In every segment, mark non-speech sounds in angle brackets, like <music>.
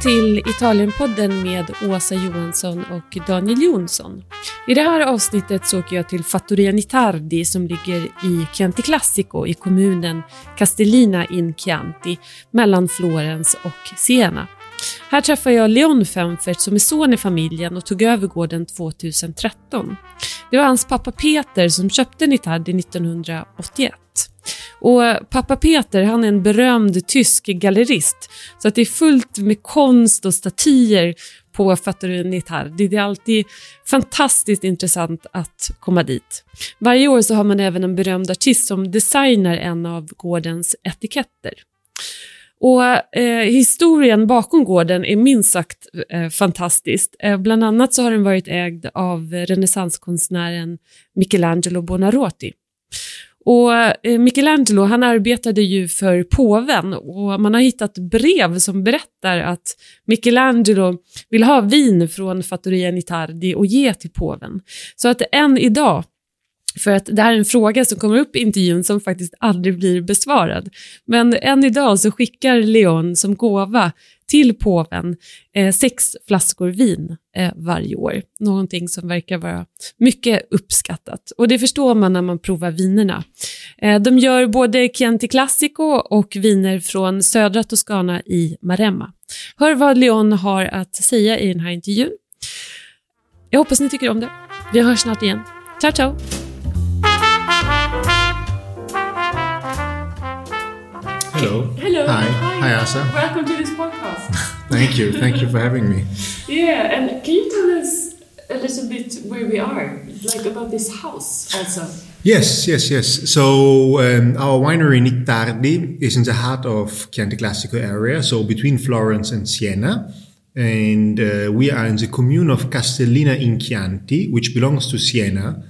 till Italienpodden med Åsa Johansson och Daniel Jonsson. I det här avsnittet så åker jag till Fattoria Nitardi som ligger i Chianti Classico i kommunen Castellina in Chianti mellan Florens och Siena. Här träffar jag Leon Femfert som är son i familjen och tog över gården 2013. Det var hans pappa Peter som köpte Nitardi 1981. Och pappa Peter han är en berömd tysk gallerist så att det är fullt med konst och statyer på Fattorini Det är alltid fantastiskt intressant att komma dit. Varje år så har man även en berömd artist som designar en av gårdens etiketter. Och eh, Historien bakom gården är minst sagt eh, fantastisk. Eh, bland annat så har den varit ägd av renässanskonstnären Michelangelo Buonarroti. Och eh, Michelangelo han arbetade ju för påven och man har hittat brev som berättar att Michelangelo vill ha vin från Fattoria Nitardi och ge till påven. Så att än idag för att det här är en fråga som kommer upp i intervjun som faktiskt aldrig blir besvarad. Men än idag så skickar Leon som gåva till påven eh, sex flaskor vin eh, varje år. Någonting som verkar vara mycket uppskattat. Och det förstår man när man provar vinerna. Eh, de gör både Chianti Classico och viner från södra Toscana i Maremma. Hör vad Leon har att säga i den här intervjun. Jag hoppas ni tycker om det. Vi hörs snart igen. Ciao, ciao! Hello. Hello. Hi. Hi. Hi, Asa. Welcome to this podcast. <laughs> Thank you. Thank you for having me. yeah, and can you tell us a little bit where we are, like about this house also? Yes, yes, yes. So um, our winery Nittardi is in the heart of Chianti Classico area, so between Florence and Siena. And uh, we are in the commune of Castellina in Chianti, which belongs to Siena.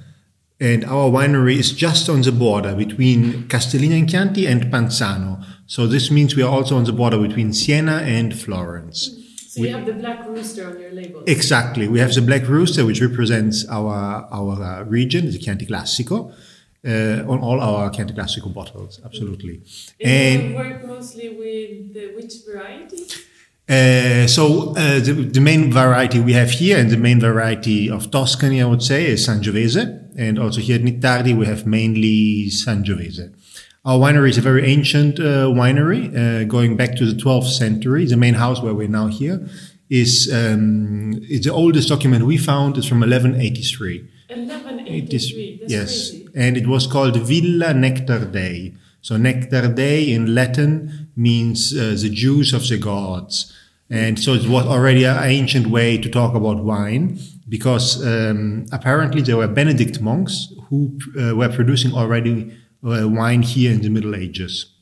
And our winery is just on the border between Castellina in Chianti and Panzano. So this means we are also on the border between Siena and Florence. So you have the black rooster on your label. Exactly. We have the black rooster, which represents our our uh, region, the Chianti Classico, uh, on all our Chianti Classico bottles. Absolutely. And, you work mostly with the, which variety? Uh, so uh, the, the main variety we have here, and the main variety of Tuscany, I would say, is Sangiovese, and also here at Nittardi we have mainly Sangiovese. Our winery is a very ancient uh, winery, uh, going back to the 12th century. The main house where we're now here is um, it's the oldest document we found is from 1183. 1183. That's yes, crazy. and it was called Villa Nectar Dei. So Nectar Dei in Latin means uh, the juice of the gods. And so it was already an ancient way to talk about wine because um, apparently there were Benedict monks who uh, were producing already uh, wine here in the Middle Ages.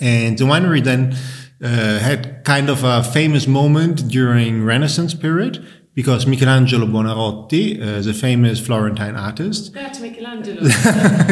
And the winery then uh, had kind of a famous moment during Renaissance period because Michelangelo Buonarroti, uh, the famous Florentine artist, That's Michelangelo. <laughs>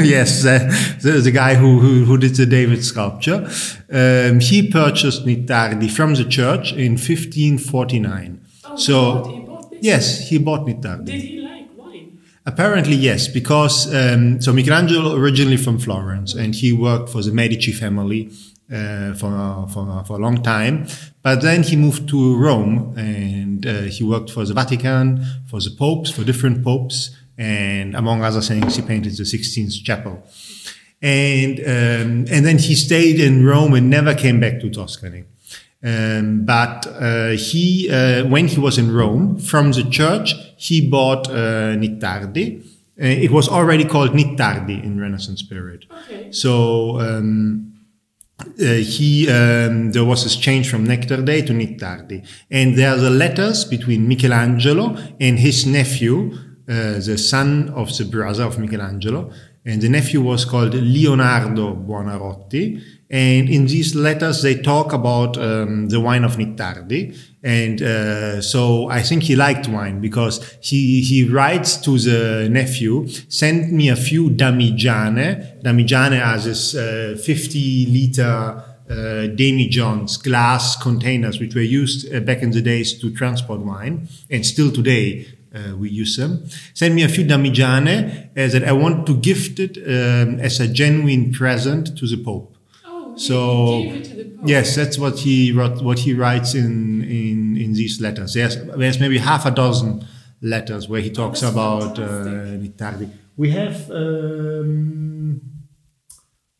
yes, uh, the, the guy who, who, who did the David sculpture. Um, he purchased Nittardi from the church in 1549. Oh, so, bought, he yes, he bought Nittardi. Did he like wine? Apparently, yes, because um, so Michelangelo originally from Florence, and he worked for the Medici family uh, for, for for a long time. But then he moved to Rome, and uh, he worked for the Vatican, for the popes, for different popes, and among other things, he painted the Sistine Chapel. And um, and then he stayed in Rome and never came back to Tuscany. Um, but uh, he, uh, when he was in Rome, from the church, he bought uh, Nittardi. Uh, it was already called Nittardi in Renaissance period. Okay. So um, uh, he, um, there was this change from Nectar Dei to Nittardi, and there are the letters between Michelangelo and his nephew, uh, the son of the brother of Michelangelo, and the nephew was called Leonardo Buonarroti. And in these letters, they talk about um, the wine of Nittardi. And uh, so I think he liked wine because he, he writes to the nephew, send me a few damigiane. Damigiane are this uh, 50 liter uh, demijohns, glass containers, which were used uh, back in the days to transport wine, and still today uh, we use them. Send me a few damigiane uh, that I want to gift it um, as a genuine present to the Pope. Oh, So he gave it to the Pope. yes, that's what he wrote, what he writes in in in these letters. There's there's maybe half a dozen letters where he talks that's about uh. Nittardi. We have um,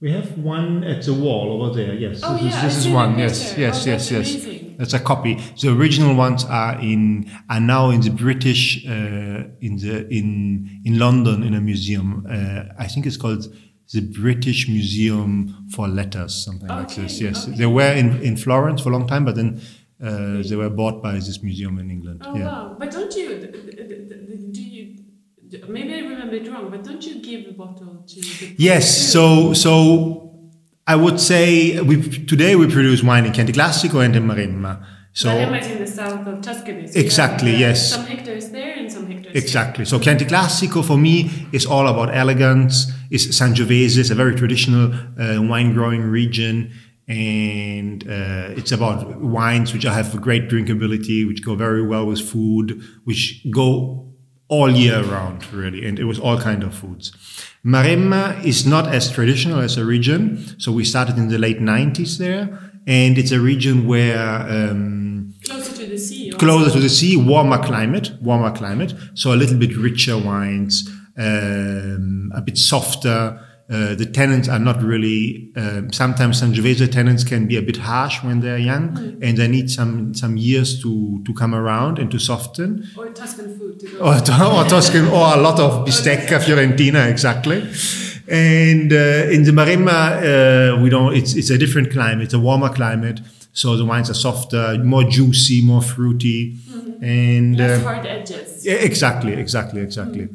we have one at the wall over there. Yes, Oh, this yeah, is, this is one. Yes, yes, Oh, yes, yes. amazing. That's a copy. The original ones are in are now in the British uh, in the in in London in a museum. Uh, I think it's called the British Museum for Letters, something like this. Yes, okay. they were in in Florence for a long time, but then uh, they were bought by this museum in England. Oh yeah. wow! But don't you? Do you? Maybe I remember it wrong, but don't you give a bottle to the Yes. So so I would say we today we produce wine in Chianti Classico and in Maremma. So in the south of Tuscany. so Exactly, have, uh, yes. Some hectares there and some hectares. Exactly. So Chianti Classico for me is all about elegance. It's Sangiovese, it's a very traditional uh, wine growing region. And uh, it's about wines which have great drinkability, which go very well with food, which go all year round, really. And it was all kind of foods. Maremma is not as traditional as a region. So we started in the late 90s there. And it's a region where um. Closer to the sea. also. closer to the sea, warmer climate, warmer climate. So a little bit richer wines, um, a bit softer. Uh, the tannins are not really. Um, sometimes Sangiovese tannins can be a bit harsh when they're young, and they need some some years to to come around and to soften. Or Tuscan food to go. Or, <laughs> or Tuscan, or a lot of <laughs> bistecca Fiorentina, exactly. And uh, in the Maremma, uh, we don't. It's it's a different climate. It's a warmer climate, so the wines are softer, more juicy, more fruity, and Less uh, hard edges. yeah, exactly, exactly, exactly.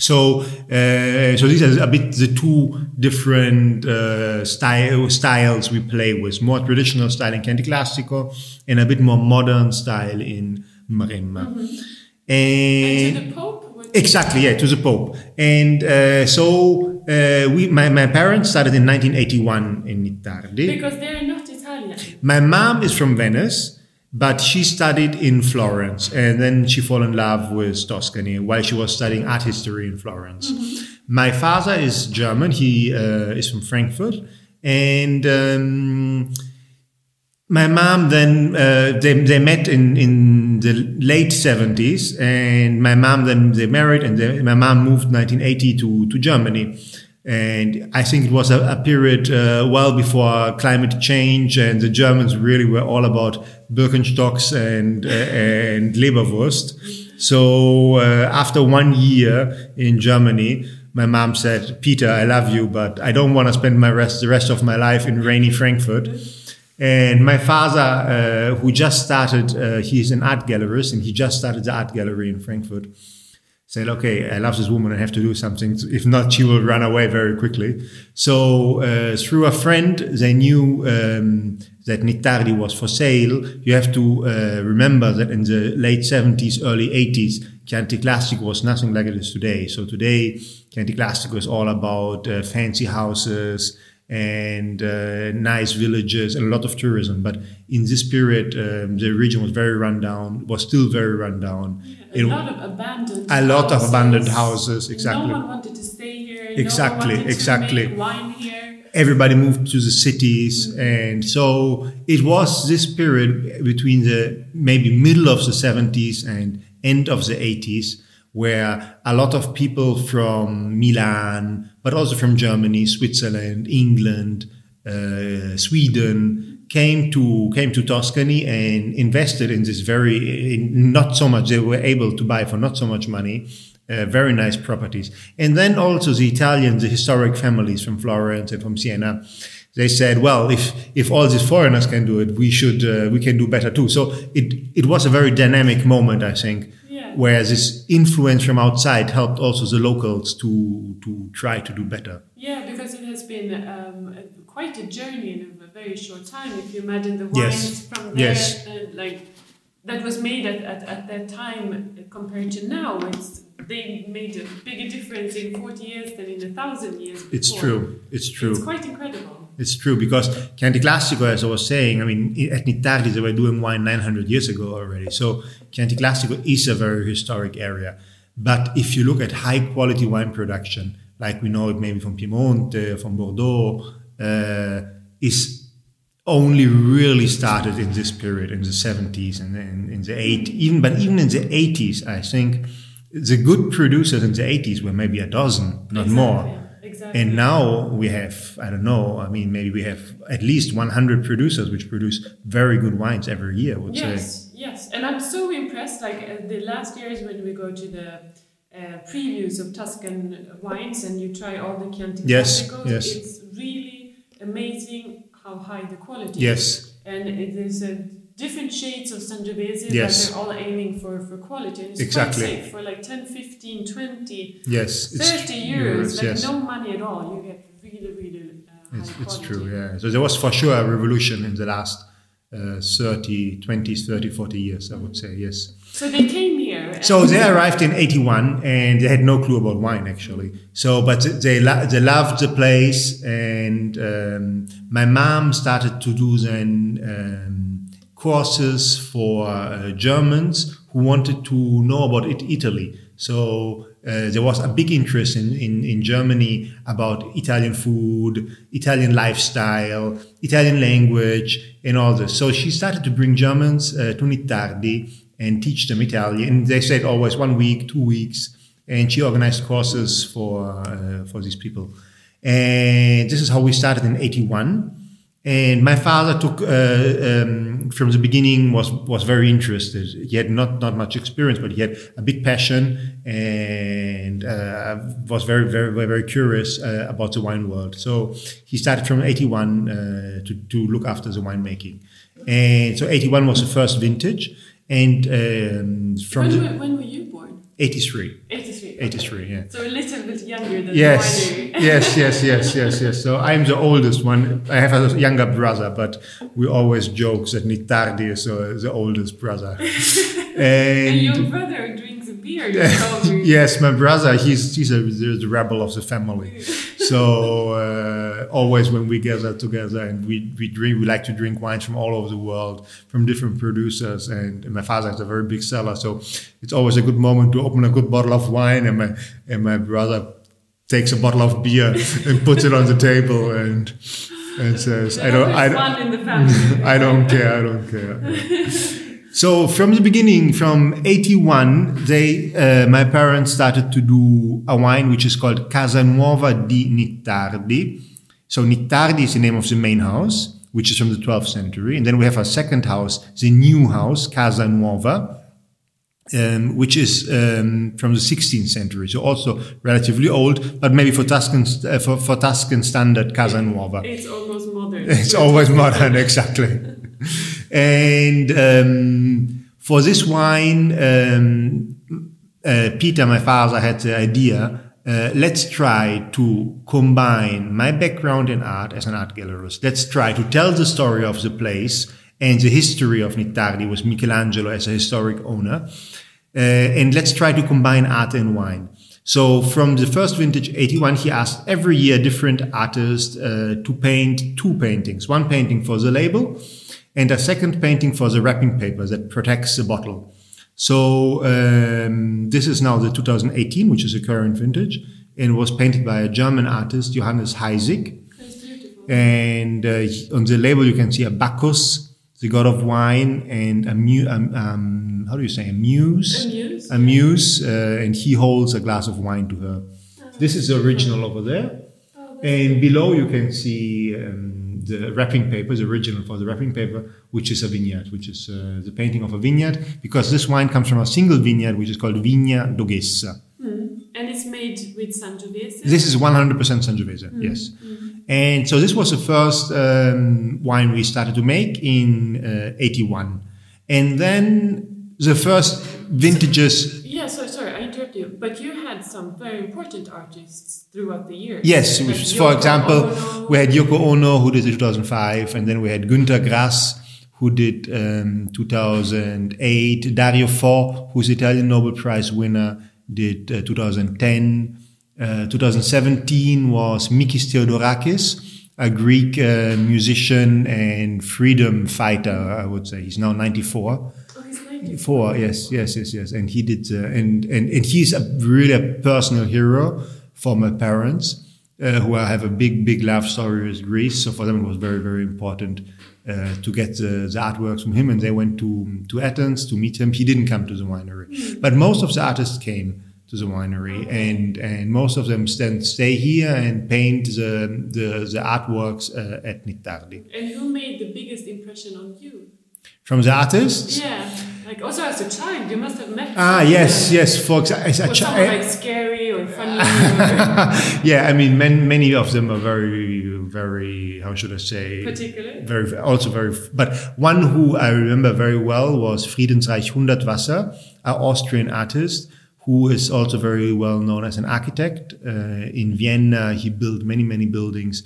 So, uh, so these are a bit the two different uh, style, styles we play with: more traditional style in Chianti Classico, and a bit more modern style in Maremma. And to the Pope. Exactly, yeah, to the Pope. And uh, so uh, we, my, my parents started in 1981 in Italy. Because they're not Italian. My mom is from Venice, but she studied in Florence, and then she fell in love with Tuscany while she was studying art history in Florence. My father is German; he uh, is from Frankfurt, and. Um, my mom then uh, they, they met in, in the late 70s and my mom then they married and they, my mom moved 1980 to, to germany. And i think it was a, a period uh, well before climate change and the germans really were all about birkenstocks and uh, and leberwurst. So uh, after one year in germany my mom said peter i love you but i don't want to spend my rest the rest of my life in rainy frankfurt and my father, uh, who just started, uh, he's an art gallerist and he just started the art gallery in Frankfurt, said, okay, I love this woman, I have to do something. If not, she will run away very quickly. So uh, through a friend, they knew um, that Nittardi was for sale. You have to uh, remember that in the late 70s, early 80s, Chianti Classico was nothing like it is today. So today, Chianti Classico is all about uh, fancy houses, and uh, nice villages and a lot of tourism. But in this period, um, the region was very run down, was still very run down. A It- lot of abandoned a lot of houses. abandoned houses, exactly. No one wanted to stay here. Exactly, no exactly. To make wine here. everybody moved to the cities and so it was this period between the maybe middle of the 70s and end of the 80s where a lot of people from milan but also from germany switzerland england uh, sweden came to came to tuscany and invested in this very in not so much they were able to buy for not so much money uh, very nice properties. And then also the Italians, the historic families from Florence and from Siena, they said, well, if if all these foreigners can do it, we should uh, we can do better too. So it it was a very dynamic moment, I think, Yeah. where this influence from outside helped also the locals to to try to do better. Yeah, because it has been um, quite a journey in a very short time. If you imagine the wines Yes. from there, Yes. uh, like that was made at, at, at that time compared to now, it's they made a bigger difference in 40 years than in a thousand years. It's true. It's true. It's quite incredible. It's true because Chianti Classico, as I was saying, I mean, at Nittardi they were doing wine 900 years ago already. So Chianti Classico is a very historic area. But if you look at high quality wine production, like we know it maybe from Piemonte, from Bordeaux, uh, is only really started in this period in the 70s and in, in the 80s even but even in the 80s i think the good producers in the 80s were maybe a dozen not Exactly, more exactly. and now we have i don't know i mean maybe we have at least 100 producers which produce very good wines every year i would say Yes, yes, and I'm so impressed. Like uh, the last years when we go to the uh, previews of Tuscan wines and you try all the Chianti Yes, yes. it's really amazing how high the quality yes is. And it is a different shades of Sangiovese Yes. that they're all aiming for for quality. And it's Exactly. quite safe for like 10, 15, 20, yes 30 euros, like yes no money at all. You get really, really uh, It's, high it's true, yeah. So there was for sure a revolution in the last uh, 30, 20, 30, 40 years, I would say, yes. So they came here. So they arrived in 81 and they had no clue about wine actually. So, but they, lo- they loved the place and um, my mom started to do then um, courses for uh, Germans who wanted to know about it, Italy. So uh, there was a big interest in, in, in Germany about Italian food, Italian lifestyle, Italian language, and all this. So she started to bring Germans uh, to Nittardi and teach them Italian. And they said always one week, two weeks, and she organized courses for uh, for these people. And this is how we started in '81. And my father took uh, um, from the beginning was was very interested. He had not not much experience, but he had a big passion and uh, was very very very very curious uh, about the wine world. So he started from '81 uh, to to look after the winemaking. And so '81 was the first vintage, and um, from when, the when were you born? '83. 83. 83, yeah. So a little bit younger than Yes, <laughs> yes, yes, yes, yes, yes. So I'm the oldest one. I have a younger brother, but we always joke that Nittardi is uh, the oldest brother. <laughs> and your and brother drinks a beer, <laughs> yes, my brother, he's he's a, the, rebel of the family. So uh, always when we gather together and we, we drink, we like to drink wines from all over the world, from different producers. And, my father is a very big seller, so it's always a good moment to open a good bottle of wine. And my and my brother takes a bottle of beer and puts it on the table and and says, "I don't, I don't, fun in the family. <laughs> I don't care. I don't care. So from the beginning, from '81, they, uh, my parents started to do a wine which is called Casanuova di Nittardi. So Nittardi is the name of the main house, which is from the 12th century, and then we have a second house, the new house, Casanuova. Um, which is um, from the 16th century, so also relatively old, but maybe for Tuscan uh, for, for Tuscan standard Casanuova. It's almost modern. <laughs> It's always modern, <laughs> exactly. And um, for this wine, um, uh, Peter, my father, had the idea. Uh, let's try to combine my background in art as an art gallerist. Let's try to tell the story of the place and the history of Nittardi with Michelangelo as a historic owner. Uh, and let's try to combine art and wine. So from the first vintage 81, he asked every year different artists uh, to paint two paintings. One painting for the label and a second painting for the wrapping paper that protects the bottle. So um, this is now the 2018, which is the current vintage, and was painted by a German artist, Johannes Heisig. And uh, on the label, you can see a Bacchus, the god of wine, and a mu- um, um, how do you say a muse? A muse? A muse, uh, and he holds a glass of wine to her. This is the original over there. Oh, And below you can see um, the wrapping paper, the original for the wrapping paper, which is a vineyard, which is uh, the painting of a vineyard, because this wine comes from a single vineyard, which is called Vigna Doghessa. Mm. And it's made with Sangiovese. This is 100% Sangiovese, yes. And so this was the first um, wine we started to make in uh, 81. And then the first vintages Yeah, so sorry, I interrupt you. But you some very important artists throughout the years. Yes, Like for Yoko example, Ono. we had Yoko Ono who did it 2005, and then we had Günter Grass who did um, 2008, Dario Fo, who's Italian Nobel Prize winner, did uh, 2010. Uh, 2017 was Mikis Theodorakis, a Greek uh, musician and freedom fighter, I would say. He's now 94. He's 94. Four, yes, yes, yes, yes, and he did, uh, and and and he's a really a personal hero for my parents. uh, who I have a big, big love story with Greece. So for them, it was very, very important uh, to get the, the, artworks from him. And they went to, to Athens to meet him. He didn't come to the winery, but most of the artists came to the winery, and and most of them stand, stay here and paint the the, the artworks uh, at Nittardi. And who made the biggest impression on you? From the artists? Yeah, like also as a child, you must have met. Ah, yes, yes. For example, as a child, like scary or funny. <laughs> yeah, I mean, many, many of them are very, very. How should I say? Particular. Very, also very. But one who I remember very well was Friedensreich Hundertwasser, an Austrian artist who is also very well known as an architect. Uh, in Vienna, he built many, many buildings,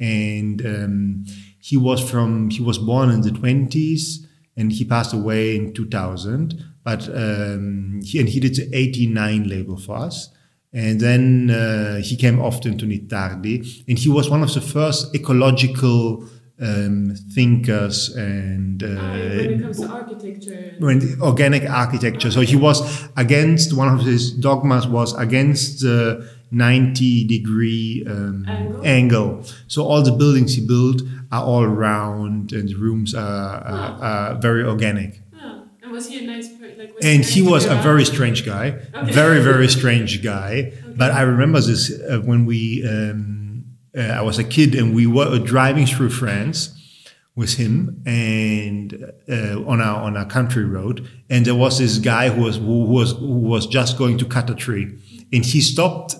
and um, he was from he was born in the twenties, and he passed away in two thousand. But um, he and he did the eighty nine label for us. And then uh, he came often to Nittardi, and he was one of the first ecological um, thinkers and uh, ah, when it comes to architecture when organic architecture so he was against one of his dogmas was against the 90 degree um, angle. angle. so all the buildings he built are all round and the rooms are, are, are very organic and was he a nice like, and he was a very strange guy okay. very very strange guy okay. but i remember this uh, when we um, uh, I was a kid and we were driving through France with him and uh, on our on our country road and there was this guy who was who was who was just going to cut a tree and he stopped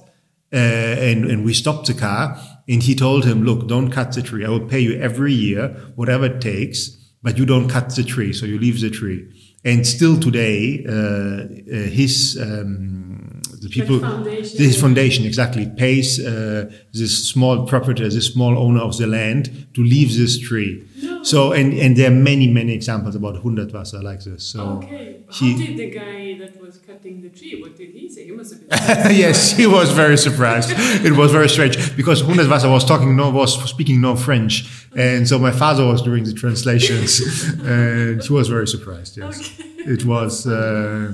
uh, and and we stopped the car and he told him look don't cut the tree. I will pay you every year whatever it takes but you don't cut the tree so you leave the tree. And still today uh, uh his um, the people, foundation. this foundation exactly pays uh, this small proprietor, this small owner of the land to leave this tree. No. So, and, and there are many, many examples about Hundertwasser like this. So, okay. He, How did the guy that was cutting the tree, what did he say? He must have been. <laughs> yes, he was very surprised. it was very strange because Hundertwasser was talking no, was speaking no French. And so my father was doing the translations <laughs> and he was very surprised. Yes. Okay. It was, uh,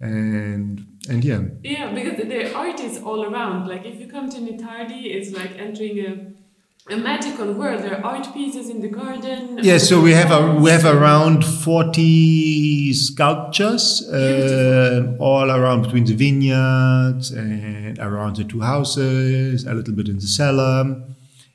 and and yeah yeah because the art is all around like if you come to Nittardi it's like entering a a magical world. There are art pieces in the garden. Yeah, so we have a, we have around forty sculptures uh, all around between the vineyards and around the two houses, a little bit in the cellar.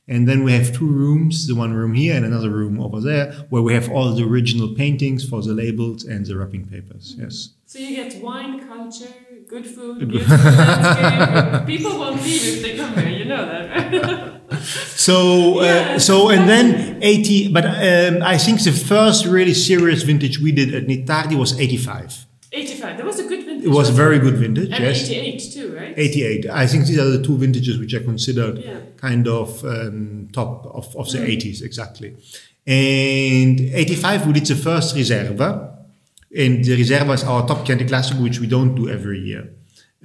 And then we have two rooms, the one room here and another room over there, where we have all the original paintings for the labels and the wrapping papers. Yes. So you get wine, culture, good food, beautiful landscape. People won't leave if they come here. You know that, right? <laughs> so, uh, so, and then 80, but um, I think the first really serious vintage we did at Nittardi was 85. 85. That was a good vintage. It was a very good vintage, and yes. 88 too, right? 88. I think these are the two vintages which are considered yeah. kind of um, top of, of the mm. 80s, exactly. And 85, we did the first Riserva. And the Riserva is our top Chianti Classic, which we don't do every year.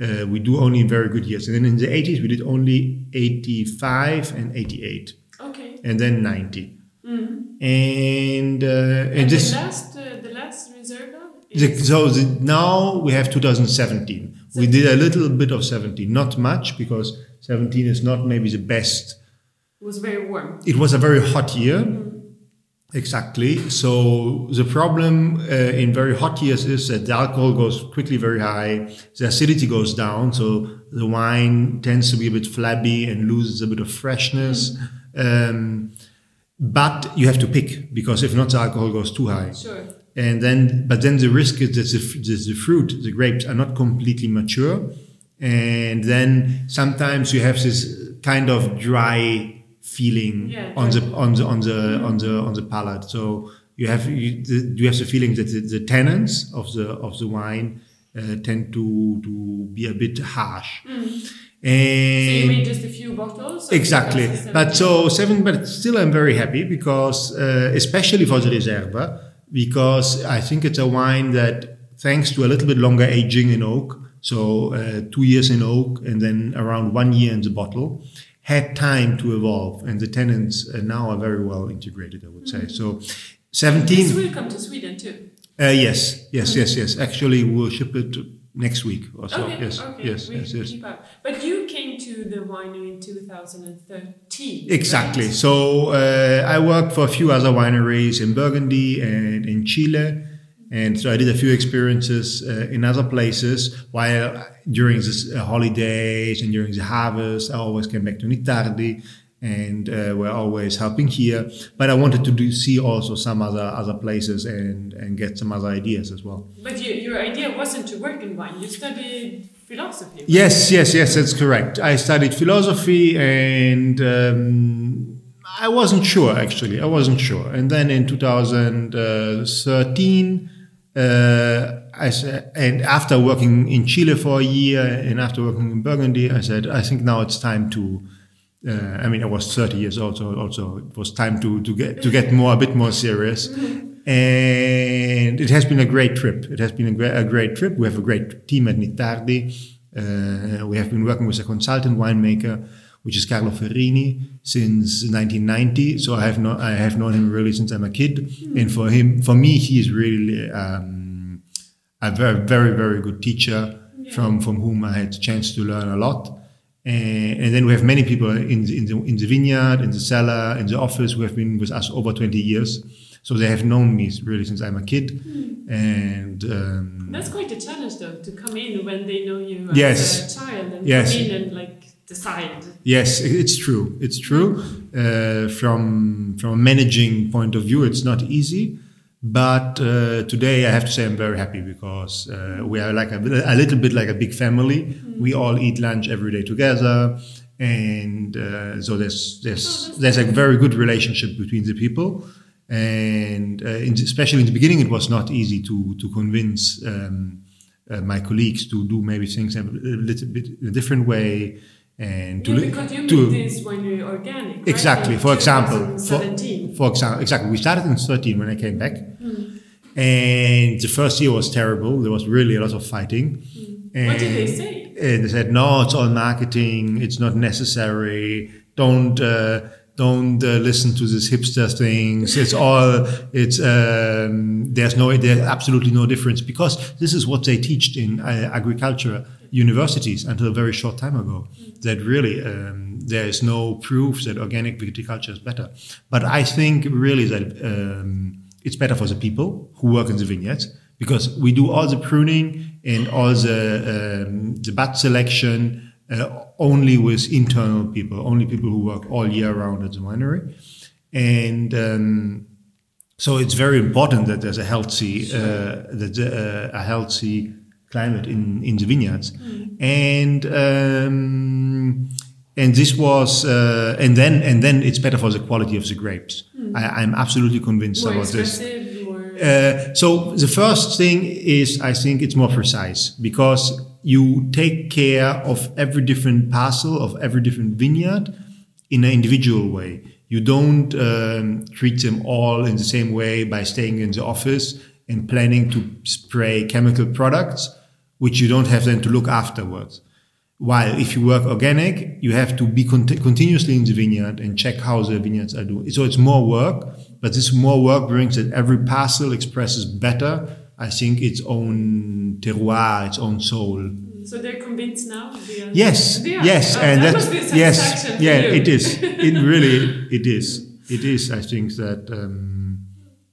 Uh, we do only in very good years. And then in the 80s, we did only 85 and 88. Okay. And then 90. Mm-hmm. And, uh, and, and, this. The last, uh, the last Riserva? The, so the, now we have 2017. 17. We did a little bit of 17, not much because 17 is not maybe the best. It was very warm. It was a very hot year. Mm-hmm. Exactly. So the problem uh, in very hot years is that the alcohol goes quickly very high, the acidity goes down, so the wine tends to be a bit flabby and loses a bit of freshness. Mm-hmm. Um, but you have to pick because if not, the alcohol goes too high. Sure. And then, but then the risk is that the, the, the fruit, the grapes, are not completely mature, and then sometimes you have this kind of dry feeling yeah, on the on the on the on the on the palate. So you have you, the, you have the feeling that the, the tannins of the of the wine uh, tend to to be a bit harsh. Mm. And so you made just a few bottles. Exactly, but so seven. But still, I'm very happy because, uh, especially for the Riserva, because I think it's a wine that, thanks to a little bit longer aging in oak, so uh, two years in oak and then around one year in the bottle, had time to evolve. And the tannins uh, now are very well integrated, I would mm-hmm. say. So 17. This will come to Sweden too. Uh, yes, yes, mm-hmm. yes, yes. Actually, we'll ship it next week or so. Okay, yes, okay. yes, we yes, yes. keep up. But you came to the winery in 2013. Exactly. right? So uh, I worked for a few other wineries in Burgundy and in Chile. And so I did a few experiences uh, in other places. While during the uh, holidays and during the harvest, I always came back to Nittardi and uh, we're always helping here. But I wanted to do, see also some other other places and, and get some other ideas as well. But you, your idea wasn't to work in wine. You studied philosophy. Yes, yes, yes, that's correct. I studied philosophy and um, I wasn't sure actually. I wasn't sure. And then in 2013, uh, I said, and after working in Chile for a year and after working in Burgundy, I said, I think now it's time to. Uh, I mean, I was 30 years old, so also it was time to, to get to get more a bit more serious. And it has been a great trip. It has been a, great a great trip. We have a great team at Nittardi. Uh, we have been working with a consultant winemaker, which is Carlo Ferrini, since 1990. So I have no, I have known him really since I'm a kid. And for him, for me, he is really um, a very, very, very good teacher from from whom I had the chance to learn a lot. And, and then we have many people in the, in the in the vineyard, in the cellar, in the office who have been with us over 20 years. So they have known me really since I'm a kid. And um, That's quite a challenge, though, to come in when they know you as Yes. a child and Yes. come in and like decide. Yes, it's true. It's true. Uh, from from a managing point of view, it's not easy. But uh, today, I have to say, I'm very happy because uh, we are like a, a little bit like a big family. We all eat lunch every day together, and uh, so there's there's there's a very good relationship between the people. And uh, in, especially in the beginning, it was not easy to to convince um, uh, my colleagues to do maybe things a little bit in a different way and to Yeah, because you to made this winery organic. right? exactly. In for example for, for example exactly. We started in 13 when i came back. And the first year was terrible. There was really a lot of fighting. And, What did they say? and they said no it's all marketing. It's not necessary. Don't uh, don't uh, listen to these hipster things. It's all it's um, there's no there's absolutely no difference because this is what they teach in uh, agriculture universities until a very short time ago. That really um, there is no proof that organic viticulture is better. But i think really that um, it's better for the people who work in the vineyards because we do all the pruning and all the um, the bud selection uh, only with internal people, only people who work all year round at the winery, and um, so it's very important that there's a healthy uh, that uh, a healthy climate in in the vineyards, and. Um, and this was, uh, and then and then it's better for the quality of the grapes. I, I'm absolutely convinced More about this. more. Uh, so the first thing is I think it's more precise because you take care of every different parcel of every different vineyard in an individual way. You don't um, treat them all in the same way by staying in the office and planning to spray chemical products, which you don't have then to look afterwards. While if you work organic, you have to be cont- continuously in the vineyard and check how the vineyards are doing. So it's more work, but this more work brings that every parcel expresses better, I think, its own terroir, its own soul. so they're convinced now? They Yes, They yes, Oh, and that that's must be a yes, yeah, it is. <laughs> It really, it is. It is. I think that. Um,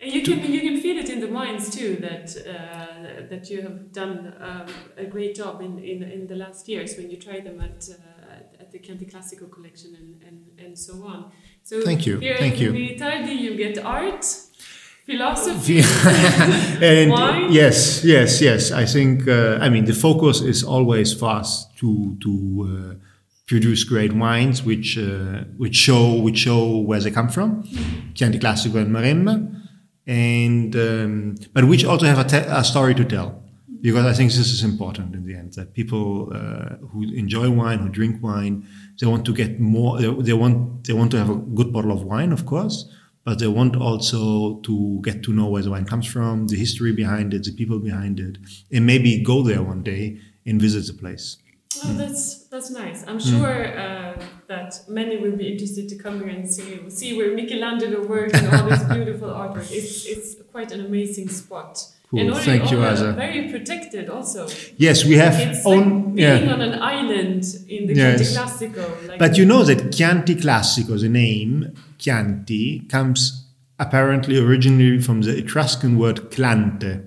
And you can you can feel it in the wines too that uh, that you have done um, a great job in, in in the last years when you try them at uh, at the Chianti Classico collection and, and, and so on. So Thank you, thank in you. Nittardi you get art, philosophy, <laughs> and Wine? yes, yes, yes. I think. Uh, I mean, the focus is always us to to uh, produce great wines, which uh, which show which show where they come from, Chianti Classico and Maremma, and um, but which also have a, a story to tell. Because I think this is important in the end that people uh, who enjoy wine, who drink wine, they want to get more. They, they want they want to have a good bottle of wine, of course, but they want also to get to know where the wine comes from, the history behind it, the people behind it, and maybe go there one day and visit the place. Oh, that's that's nice. I'm Hmm. sure uh, that many will be interested to come here and see see where Michelangelo worked and all this <laughs> beautiful artwork. It's it's quite an amazing spot. Cool. And Thank you, Asa. Very protected also. Yes, we have It's own. like being yeah. on an island in the Yes. Chianti Classico. Like But you know that Chianti Classico, the name Chianti, comes apparently originally from the Etruscan word clanthe.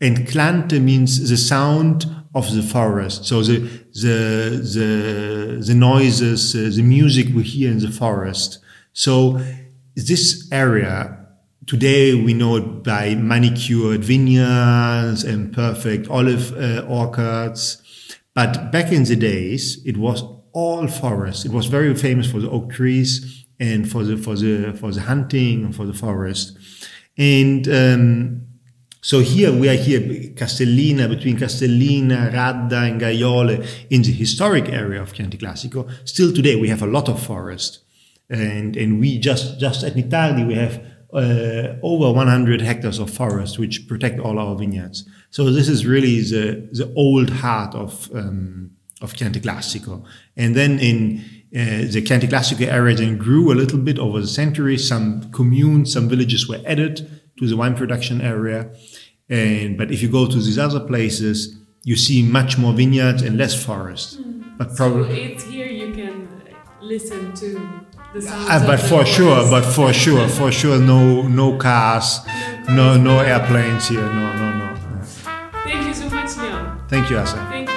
And clanthe means the sound of the forest. So the, the, the, the noises, uh, the music we hear in the forest. So this area, today we know it by manicured vineyards and perfect olive uh, orchards. But back in the days, it was all forest. It was very famous for the oak trees and for the for the for the hunting and for the forest. And um, so here we are here, Castellina, between Castellina, Radda, and Gaiole, in the historic area of Chianti Classico. Still today, we have a lot of forest, and and we just just at Nittardi we have uh, over 100 hectares of forest which protect all our vineyards. So this is really the the old heart of um, of Chianti Classico. And then in uh, the Chianti Classico area then grew a little bit over the centuries. Some communes, some villages were added to the wine production area. And but if you go to these other places, you see much more vineyards and less forest. But so probably, it's here you can listen to the sounds. Of but for sure, forest. but for sure, for sure, no, no cars, no, no airplanes here. No, no, no. Thank you so much, Leon. Thank you, Asa. Thank